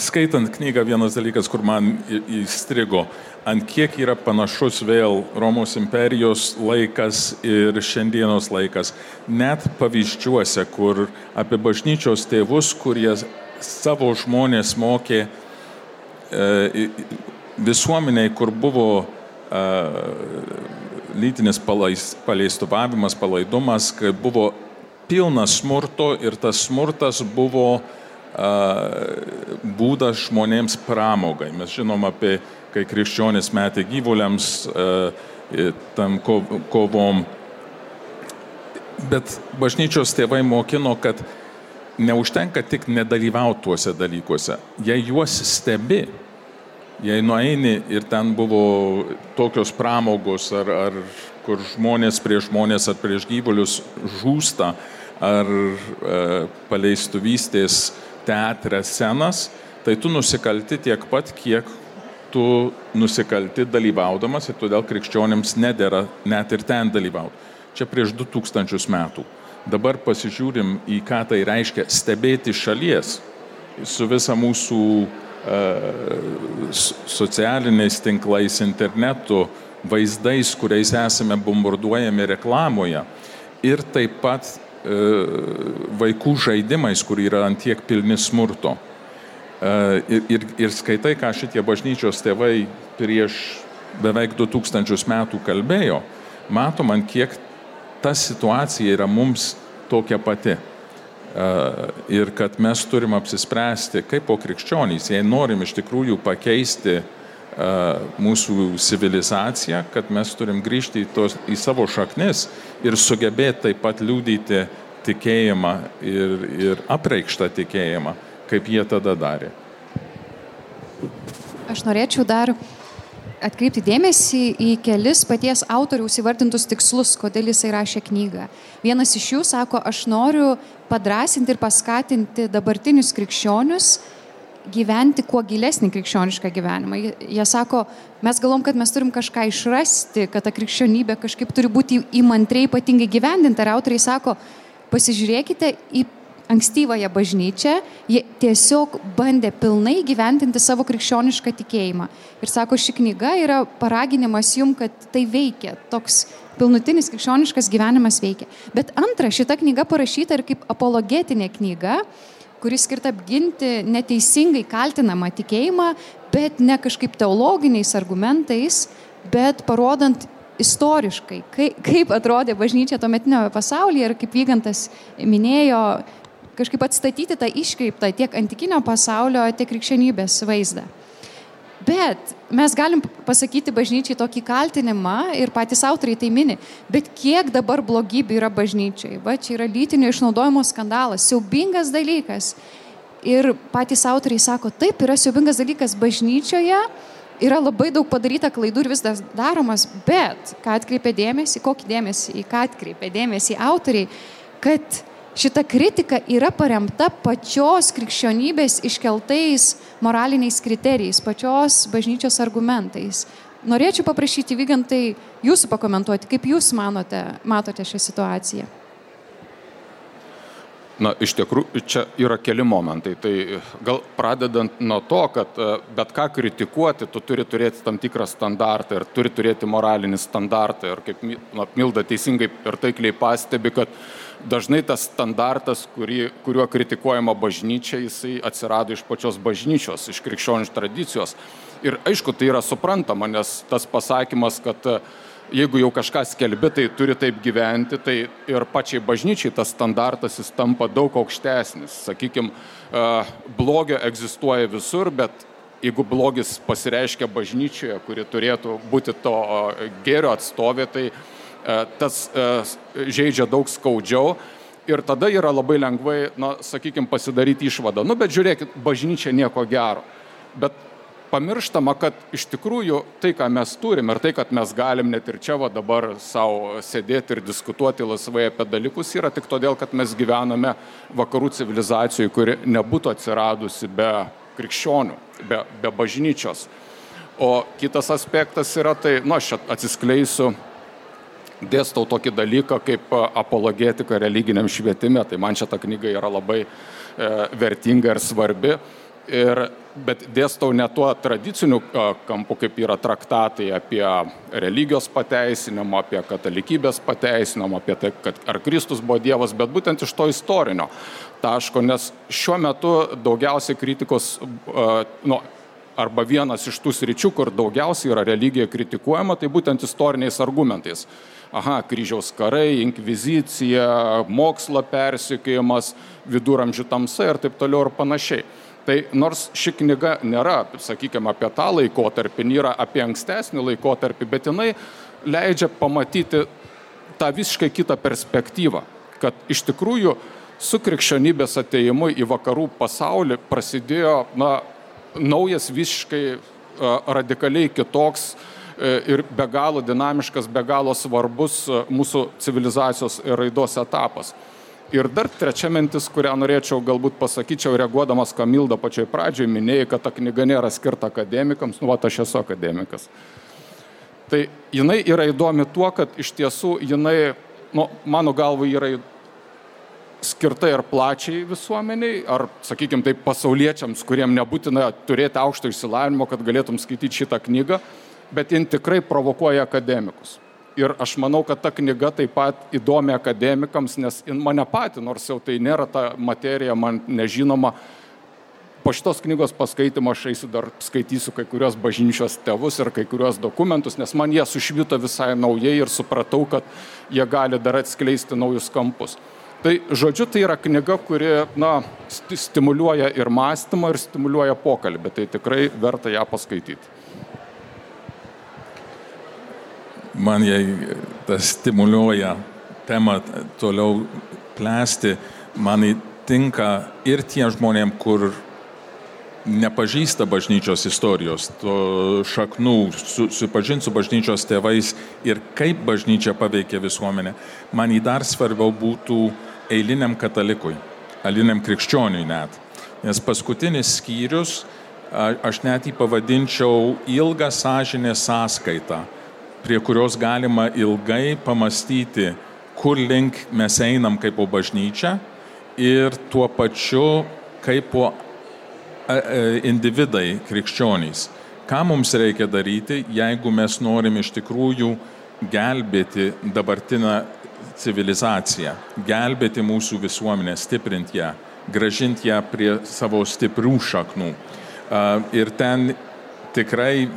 skaitant knygą vienas dalykas, kur man įstrigo, ant kiek yra panašus vėl Romos imperijos laikas ir šiandienos laikas. Net pavyzdžiuose, kur apie bažnyčios tėvus, kurie savo žmonės mokė e, visuomeniai, kur buvo e, lytinis paleistuvavimas, palaidumas, kai buvo pilnas smurto ir tas smurtas buvo būdas žmonėms pramogai. Mes žinom apie, kai krikščionis metė gyvuliams tam kovom. Bet bažnyčios tėvai mokino, kad neužtenka tik nedalyvauti tuose dalykuose. Jei juos stebi, jei nueini ir ten buvo tokios pramogos, ar, ar kur žmonės prieš žmonės ar prieš gyvulius žūsta, ar e, paleistuvystės teatre scenas, tai tu nusikalti tiek pat, kiek tu nusikalti dalyvaudamas ir todėl krikščionėms nedėra net ir ten dalyvauti. Čia prieš 2000 metų. Dabar pasižiūrim į ką tai reiškia stebėti šalies su visa mūsų uh, socialiniais tinklais, internetu, vaizdais, kuriais esame bombarduojami reklamoje. Ir taip pat E, vaikų žaidimais, kur yra antiek pilni smurto. E, ir, ir, skaitai, ką šitie bažnyčios tėvai prieš beveik 2000 metų kalbėjo, matom, ant kiek ta situacija yra mums tokia pati. Ir kad mes turim apsispręsti, kaip po krikščionys, jei norim iš tikrųjų pakeisti mūsų civilizaciją, kad mes turim grįžti į, tos, į savo šaknis ir sugebėti taip pat liūdyti tikėjimą ir, ir apreikštą tikėjimą, kaip jie tada darė. Aš norėčiau dar atkreipti dėmesį į kelis paties autoriaus įvardintus tikslus, kodėl jisai rašė knygą. Vienas iš jų sako, aš noriu padrasinti ir paskatinti dabartinius krikščionius gyventi kuo gilesnį krikščionišką gyvenimą. Jie sako, mes galvom, kad mes turim kažką išrasti, kad ta krikščionybė kažkaip turi būti įmantriai ypatingai gyvendinta. Ir autoriai sako, pasižiūrėkite į ankstyvąją bažnyčią, jie tiesiog bandė pilnai gyventinti savo krikščionišką tikėjimą. Ir sako, ši knyga yra paraginimas jum, kad tai veikia, toks pilnutinis krikščioniškas gyvenimas veikia. Bet antra, šita knyga parašyta ir kaip apologetinė knyga, kuris skirta apginti neteisingai kaltinamą tikėjimą, bet ne kažkaip teologiniais argumentais, bet parodant istoriškai, kaip, atrodė bažnyčia tuometinio pasaulyje ir kaip Vygantas minėjo, kažkaip atstatyti tą iškreiptą tiek antikinio pasaulio, tiek krikščionybės vaizdą. Bet mes galim pasakyti bažnyčiai tokį kaltinimą ir patys autoriai tai mini, bet kiek dabar blogybių yra bažnyčiai. Va, čia yra lytinio išnaudojimo skandalas, siaubingas dalykas. Ir patys autoriai sako, taip yra siaubingas dalykas bažnyčioje, yra labai daug padaryta klaidų ir vis dar daromas, bet ką atkreipia dėmesį, kokį dėmesį, į ką atkreipia dėmesį autoriai, kad šita kritika yra paremta pačios krikščionybės iškeltais moraliniais kriterijais, pačios bažnyčios argumentais. Norėčiau paprašyti Vygantai jūsų pakomentuoti, kaip jūs manote, matote šią situaciją. Na, iš tikrųjų, čia yra keli momentai. Tai gal pradedant nuo to, kad e, bet ką kritikuoti, tu turi turėti tam tikrą standartą ir turi turėti moralinį standartą. Ir kaip na, Milda teisingai ir taikliai pastebi, kad dažnai tas standartas, kurį, kuriuo kritikuojama bažnyčia, jisai atsirado iš pačios bažnyčios, iš krikščioniškos tradicijos. Ir aišku, tai yra suprantama, nes tas pasakymas, kad uh, jeigu jau kažką skelbi, tai turi taip gyventi, tai ir pačiai bažnyčiai tas standartas jis tampa daug aukštesnis. Sakykime, blogio egzistuoja visur, bet jeigu blogis pasireiškia bažnyčioje, kuri turėtų būti to gėrio atstovė, tai tas žaidžia daug skaudžiau. Ir tada yra labai lengvai, na, sakykime, pasidaryti išvadą. Nu, bet žiūrėkit, bažnyčia nieko gero. Bet pamirštama, kad iš tikrųjų tai, ką mes turim ir tai, kad mes galim net ir čia va dabar savo sėdėti ir diskutuoti laisvai apie dalykus, yra tik todėl, kad mes gyvename vakarų civilizacijoje, kuri nebūtų atsiradusi be krikščionių, be, be bažnyčios. O kitas aspektas yra tai, nu, aš atsiskleisiu, dėstau tokį dalyką kaip apologetika religiniam švietime, tai man šita knyga yra labai e, vertinga ir svarbi. Ir bet dėstau ne tuo tradiciniu kampu, kaip yra traktatai apie religijos pateisinimą, apie katalikybės pateisinimą, apie tai, kad ar Kristus buvo Dievas, bet būtent iš to istorinio taško, nes šiuo metu daugiausiai kritikos, nu, arba vienas iš tų sričių, kur daugiausiai yra religija kritikuojama, tai būtent istoriniais argumentais. Aha, kryžiaus karai, inkvizicija, mokslo persikėjimas, viduramžių tamsa ir taip toliau ir panašiai. Tai nors ši knyga nėra, sakykime, apie tą laikotarpį, nėra apie ankstesnį laikotarpį, bet jinai leidžia pamatyti tą visiškai kitą perspektyvą, kad iš tikrųjų su krikščionybės ateimu į vakarų pasaulį prasidėjo na, naujas visiškai radikaliai kitoks e, ir be galo dinamiškas, be galo svarbus mūsų civilizacijos ir raidos etapas. Ir dar trečia mintis, kurią norėčiau galbūt pasakyčiau, reaguodamas Kamildą pačioj pradžioj, minėjai, kad ta knyga nėra skirta akademikams, nu, va, aš esu akademikas. Tai jinai yra įdomi tuo, kad iš tiesų jinai, nu, mano galva, yra skirta ir plačiai visuomeniai, ar, sakykime, taip pasauliečiams, kuriem nebūtina turėti aukšto išsilavinimo, kad galėtum skaityti šitą knygą, bet jin tikrai provokuoja akademikus. Ir aš manau, kad ta knyga taip pat įdomi akademikams, nes mane pati, nors jau tai nėra ta materija, man nežinoma, po šitos knygos paskaitimo aš eisiu dar skaitysiu kai kurios bažnyčios tėvus ir kai kurios dokumentus, nes man jie sušvito visai naujai ir supratau, kad jie gali dar atskleisti naujus kampus. Tai žodžiu, tai yra knyga, kuri na, stimuliuoja ir mąstymą, ir stimuliuoja pokalbį. Tai tikrai verta ją paskaityti. Man jei tas stimuliuoja temą toliau plėsti, man įtinka ir tie žmonėm, kur nepažįsta bažnyčios istorijos, to šaknų, su, supažinti su bažnyčios tėvais ir kaip bažnyčia paveikia visuomenę, man į dar svarbiau būtų eiliniam katalikui, eiliniam krikščioniui net. Nes paskutinis skyrius, aš net jį pavadinčiau ilgą sąžinę sąskaitą, prie kurios galima ilgai pamastyti, kur link mes einam kaip po bažnyčia ir tuo pačiu kaip po individai krikščionys. Ką mums reikia daryti, jeigu mes norim iš tikrųjų gelbėti dabartinę civilizaciją, gelbėti mūsų visuomenę, stiprinti ją, gražinti ją prie savo stiprių šaknų. Ir ten tikrai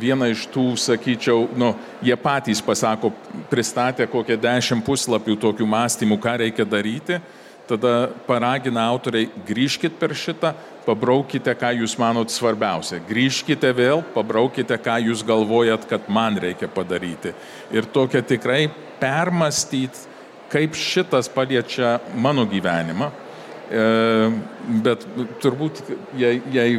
viena iš tų, sakyčiau, nu, jie patys pasako, pristatė kokią dešimt puslapių tokių mąstymų, ką reikia daryti, tada paragina autoriai, grįžkite per šitą, pabraukite, ką jūs manot svarbiausia. Grįžkite vėl, pabraukite, ką jūs galvojat, kad man reikia padaryti. Ir tokia tikrai permastyti, kaip šitas paliečia mano gyvenimą. E, bet turbūt, jei, jei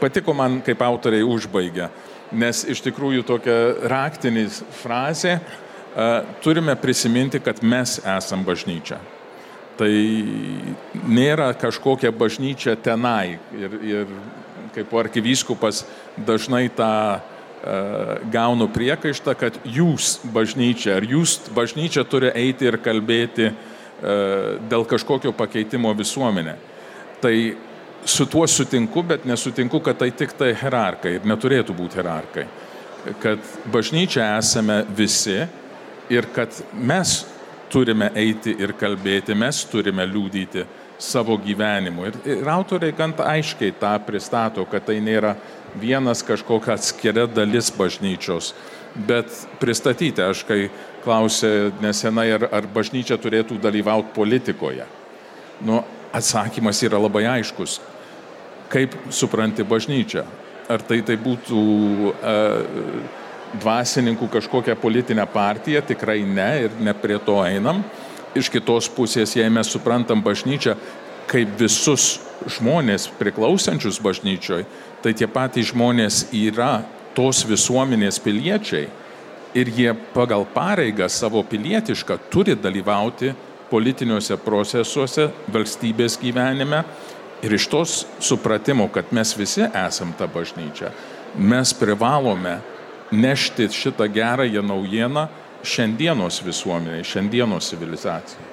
patiko man, kaip autoriai užbaigia, nes iš tikrųjų tokia raktinis frazė, e, turime prisiminti, kad mes esam bažnyčia tai nėra kažkokia bažnyčia tenai. Ir, ir kaip arkivyskupas dažnai tą uh, gaunu priekaištą, kad jūs bažnyčia, ar jūs bažnyčia turi eiti ir kalbėti uh, dėl kažkokio pakeitimo visuomenė. Tai su tuo sutinku, bet nesutinku, kad tai tik tai hierarkai ir neturėtų būti hierarkai. Kad bažnyčia esame visi ir kad mes turime eiti ir kalbėti, mes turime liūdyti savo gyvenimu. Ir, ir autoriai gan aiškiai tą pristato, kad tai nėra vienas kažkokia atskiria dalis bažnyčios, bet pristatyti, aš kai klausė nesenai, ar, ar bažnyčia turėtų dalyvauti politikoje. Nu, atsakymas yra labai aiškus. Kaip supranti bažnyčia? Ar tai tai būtų uh, dvasininkų kažkokią politinę partiją, tikrai ne ir ne prie to einam. Iš kitos pusės, jei mes suprantam bažnyčią kaip visus žmonės priklausančius bažnyčioj, tai tie patys žmonės yra tos visuomenės piliečiai ir jie pagal pareigą savo pilietišką turi dalyvauti politiniuose procesuose, valstybės gyvenime ir iš tos supratimo, kad mes visi esam ta bažnyčia, mes privalome nešti šitą gerąją naujieną šiandienos visuomeniai, šiandienos civilizacijai.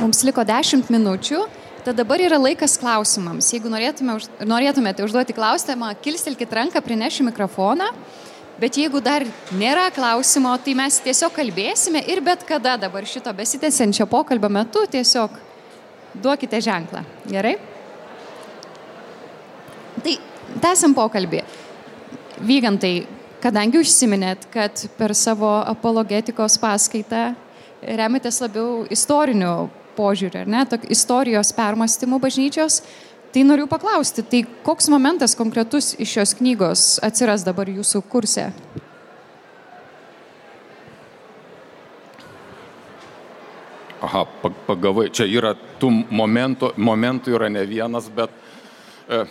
Mums liko 10 minučių, tad dabar yra laikas klausimams. Jeigu norėtume, norėtumėte užduoti klausimą, kilstelkite ranką, prinešim mikrofoną. Bet jeigu dar nėra klausimo, tai mes tiesiog kalbėsime ir bet kada dabar šito besitęsiančio pokalbio metu tiesiog duokite ženklą. Gerai? Tai tęsim pokalbį. Vygantai, kadangi užsiminėt, kad per savo apologetikos paskaitą remitės labiau istoriniu požiūriu, ar ne, tok, istorijos permastymų bažnyčios, tai noriu paklausti, tai koks momentas konkretus iš šios knygos atsiras dabar jūsų kurse? Aha, pagavai, čia yra tų momentų, momentų yra ne vienas, bet e,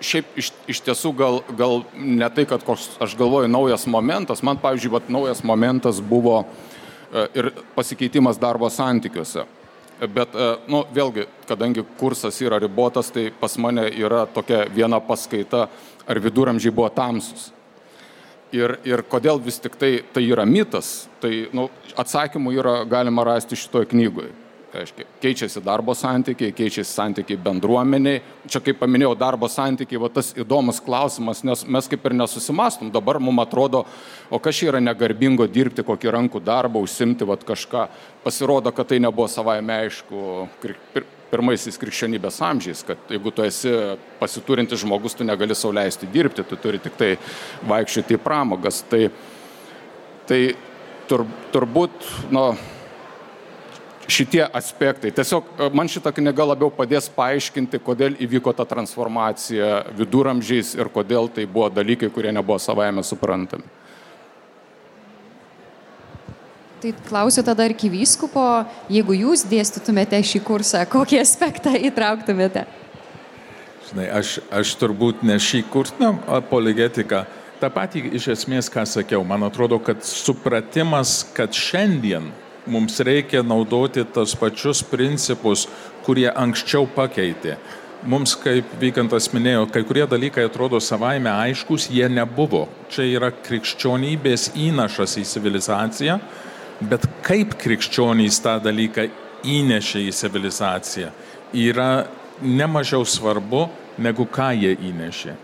šiaip iš, iš tiesų gal, gal ne tai, kad koks, aš galvoju, naujas momentas, man, pavyzdžiui, vat, naujas momentas buvo e, ir pasikeitimas darbo santykiuose. Bet, e, nu, vėlgi, kadangi kursas yra ribotas, tai pas mane yra tokia viena paskaita, ar viduramžiai buvo tamsus. Ir, ir kodėl vis tik tai, tai yra mitas, tai nu, atsakymų yra galima rasti šitoje knygoje. Aiškiai, keičiasi darbo santykiai, keičiasi santykiai bendruomeniai. Čia, kaip paminėjau, darbo santykiai, va tas įdomus klausimas, nes mes kaip ir nesusimastom. Dabar mums atrodo, o kas čia yra negarbingo dirbti kokį rankų darbą, užsimti va kažką. Pasirodo, kad tai nebuvo savaime aišku pirmaisiais krikščionybės amžiais, kad jeigu tu esi pasiturintis žmogus, tu negali sauliaisti dirbti, tu turi tik tai vaikščioti į pramogas. Tai, tai tur, turbūt, nu, šitie aspektai. Tiesiog e, man šita knyga labiau padės paaiškinti, kodėl įvyko ta transformacija viduramžiais ir kodėl tai buvo dalykai, kurie nebuvo savaime suprantami. Tai klausiu tada arkivyskupo, jeigu jūs dėstytumėte šį kursą, kokį aspektą įtrauktumėte? Žinai, aš, aš turbūt ne šį kursą, na, apologetiką, tą patį iš esmės, ką sakiau, man atrodo, kad supratimas, kad šiandien mums reikia naudoti tas pačius principus, kurie anksčiau pakeitė. Mums, kaip Vykantas minėjo, kai kurie dalykai atrodo savaime aiškus, jie nebuvo. Čia yra krikščionybės įnašas į civilizaciją, bet kaip krikščionys tą dalyką įnešė į civilizaciją, yra nemažiau svarbu, negu ką jie įnešė.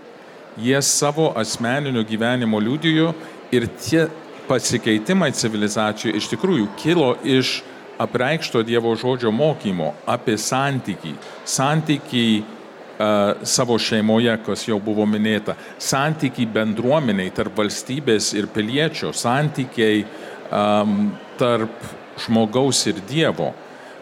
Jie savo asmeniniu gyvenimu liudijo ir tie pasikeitimai civilizacijų iš tikrųjų kilo iš apreikšto Dievo žodžio mokymo apie santykį. Santykį uh, savo šeimoje, kas jau buvo minėta, santykiai bendruomeniai tarp valstybės ir piliečio, santykiai um, tarp žmogaus ir Dievo.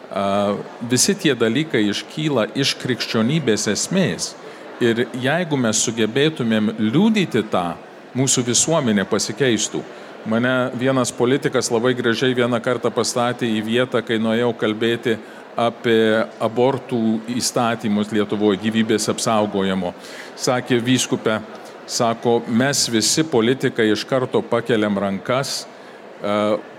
Uh, visi tie dalykai iškyla iš krikščionybės esmės. Ir jeigu mes sugebėtumėm liūdyti tą, mūsų visuomenė pasikeistų. Mane vienas politikas labai gražiai vieną kartą pastatė į vietą, kai nuėjau kalbėti apie abortų įstatymus Lietuvoje, gyvybės apsaugojimo. Sakė vyskupė, sako, mes visi politikai iš karto pakeliam rankas,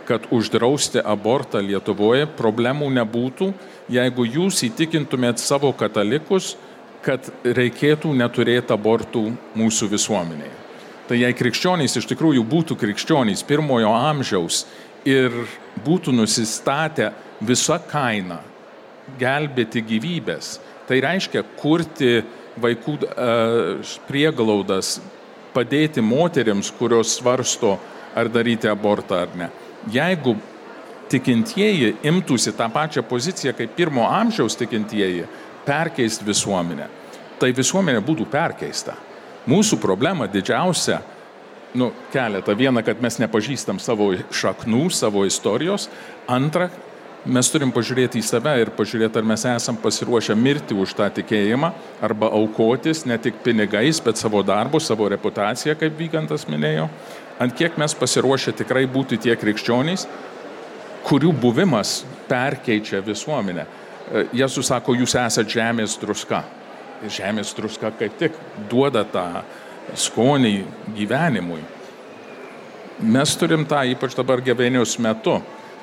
kad uždrausti abortą Lietuvoje problemų nebūtų, jeigu jūs įtikintumėt savo katalikus, kad reikėtų neturėti abortų mūsų visuomenėje. Tai jei krikščionys iš tikrųjų būtų krikščionys pirmojo amžiaus ir būtų nusistatę visą kainą gelbėti gyvybės, tai reiškia kurti vaikų uh, prieglaudas, padėti moteriams, kurios svarsto, ar daryti abortą ar ne. Jeigu tikintieji imtųsi tą pačią poziciją kaip pirmo amžiaus tikintieji, perkeisti visuomenę, tai visuomenė būtų perkeista. Mūsų problema didžiausia, nu, keletą. Viena, kad mes nepažįstam savo šaknų, savo istorijos. Antra, mes turim pažiūrėti į save ir pažiūrėti, ar mes esam pasiruošę mirti už tą tikėjimą arba aukotis ne tik pinigais, bet savo darbu, savo reputaciją, kaip Vygantas minėjo. Ant kiek mes pasiruošę tikrai būti tie krikščionys, kurių buvimas perkeičia visuomenę. E, Jėzus sako, jūs esate žemės druska žemės druska kaip tik duoda tą skonį gyvenimui. Mes turim tą ypač dabar gavėnios metu.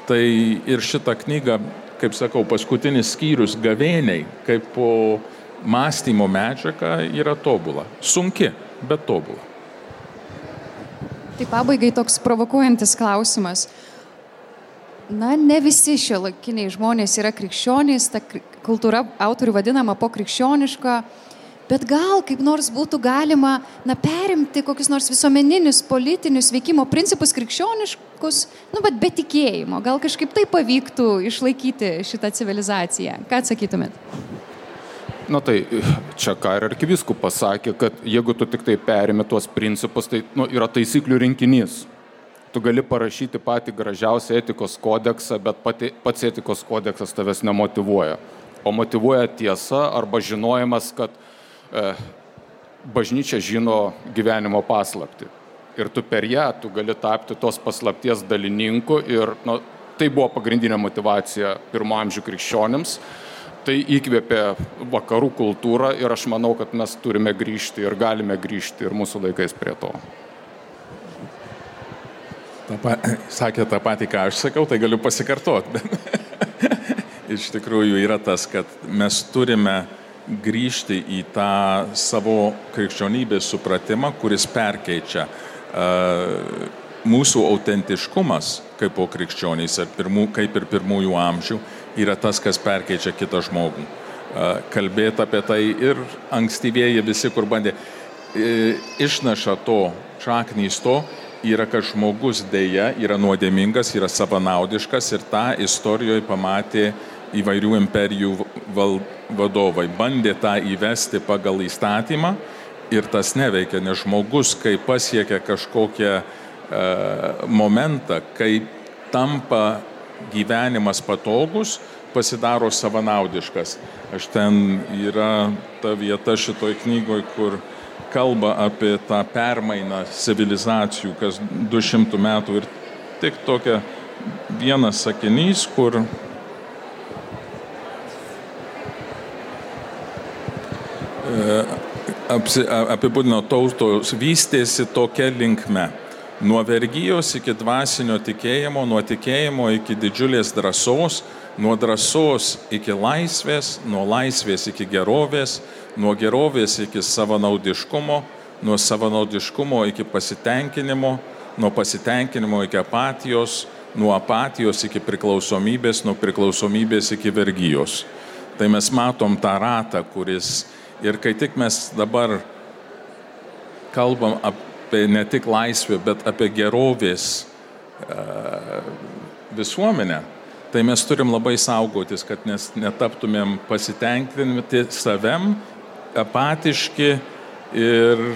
Tai ir šitą knygą, kaip sakau, paskutinis skyrius gavėniai, kaip po mąstymo medžiaga yra tobula. Sunki, bet tobula. Tai pabaigai toks provokuojantis klausimas. Na, ne visi šiuolaikiniai žmonės yra krikščionys, ta kultūra autorių vadinama pokrikščioniška, bet gal kaip nors būtų galima na, perimti kokius nors visuomeninius, politinius veikimo principus krikščioniškus, nu, bet be tikėjimo. Gal kažkaip tai pavyktų išlaikyti šitą civilizaciją. Ką atsakytumėt? Na tai čia ką ir arkiviskupas pasakė, kad jeigu tu tik tai perimi tuos principus, tai nu, yra taisyklių rinkinys. Tu gali parašyti patį gražiausią etikos kodeksą, bet pati, pats etikos kodeksas tavęs nemotivuoja o motivuoja tiesa arba žinojimas, kad e, bažnyčia žino gyvenimo paslapti. Ir tu per ją, tu gali tapti tos paslapties dalininku ir nu, tai buvo pagrindinė motivacija pirmo amžių krikščionims. Tai įkvėpė vakarų kultūrą ir aš manau, kad mes turime grįžti ir galime grįžti ir mūsų laikais prie to. Ta pa, sakė tą patį, ką aš sakiau, tai galiu pasikartoti. [laughs] iš tikrųjų yra tas, kad mes turime grįžti į tą savo krikščionybės supratimą, kuris perkeičia uh, mūsų autentiškumas kaip po krikščionys, kaip ir pirmųjų amžių, yra tas, kas perkeičia kitą žmogų. Kalbėti apie tai ir ankstyvieji visi, kur bandė, uh, išnaša to, šaknys to, yra, kad žmogus dėja yra nuodėmingas, yra savanaudiškas ir tą istorijoje pamatė įvairių imperijų val, vadovai bandė tą įvesti pagal įstatymą ir tas neveikia, nes žmogus, kai pasiekia kažkokią e, momentą, kai tampa gyvenimas patogus, pasidaro savanaudiškas. Aš ten yra ta vieta šitoj knygoj, kur kalba apie tą permainą civilizacijų, kas 200 metų ir tik tokia vienas sakinys, kur apibūdino tautos vystėsi tokia linkme. Nuo vergyjos iki dvasinio tikėjimo, nuo tikėjimo iki didžiulės drąsos, nuo drąsos iki laisvės, nuo laisvės iki gerovės, nuo gerovės iki savanaudiškumo, nuo savanaudiškumo iki pasitenkinimo, nuo pasitenkinimo iki apatijos, nuo apatijos iki priklausomybės, nuo priklausomybės iki vergyjos. Tai mes matom tą ratą, kuris ir kai tik mes dabar kalbam apie ne tik laisvę, bet apie gerovės visuomenę, tai mes turim labai saugotis, kad nes netaptumėm pasitenkinti savem, apatiški ir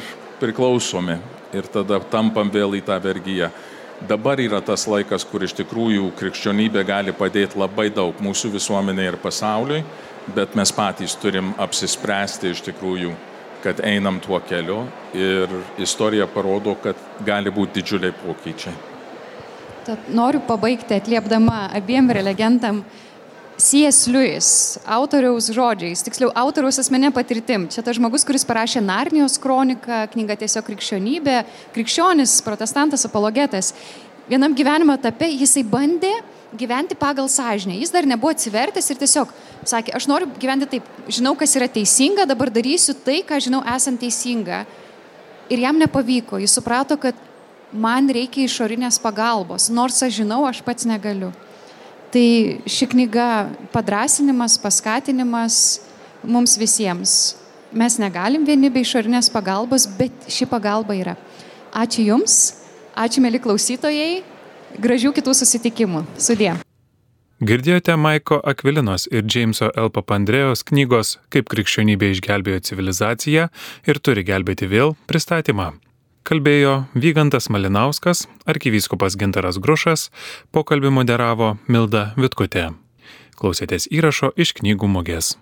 priklausomi. Ir tada tampam vėl į tą vergyją. Dabar yra tas laikas, kur iš tikrųjų krikščionybė gali padėti labai daug mūsų visuomeniai ir pasauliui, bet mes patys turim apsispręsti iš tikrųjų, kad einam tuo keliu ir istorija parodo, kad gali būti didžiuliai pokyčiai. Tad noriu pabaigti atliepdama abiem prelegentam C.S. Lewis, autoriaus žodžiais, tiksliau autoriaus asmenė patirtim. Čia tas žmogus, kuris parašė Narnijos kroniką, knygą tiesiog krikščionybė, krikščionis, protestantas, apologetas. Vienam gyvenimo etape jisai bandė gyventi pagal sąžinę. Jis dar nebuvo atsivertęs ir tiesiog sakė, aš noriu gyventi taip, žinau, kas yra teisinga, dabar darysiu tai, ką žinau esant teisinga. Ir jam nepavyko. Jis suprato, kad man reikia išorinės pagalbos, nors aš žinau, aš pats negaliu. Tai ši knyga padrasinimas, paskatinimas mums visiems. Mes negalim vieni be išorinės pagalbos, bet ši pagalba yra. Ačiū Jums, ačiū mėly klausytojai, gražių kitų susitikimų. Sudė. Girdėjote Maiko Akvilinos ir Džeimso L. Papandrėjos knygos Kaip krikščionybė išgelbėjo civilizaciją ir turi gelbėti vėl pristatymą kalbėjo Vygantas Malinauskas, arkivyskupas Gintaras Grušas, pokalbį moderavo Milda Vitkutė. Klausėtės įrašo iš knygų mugės.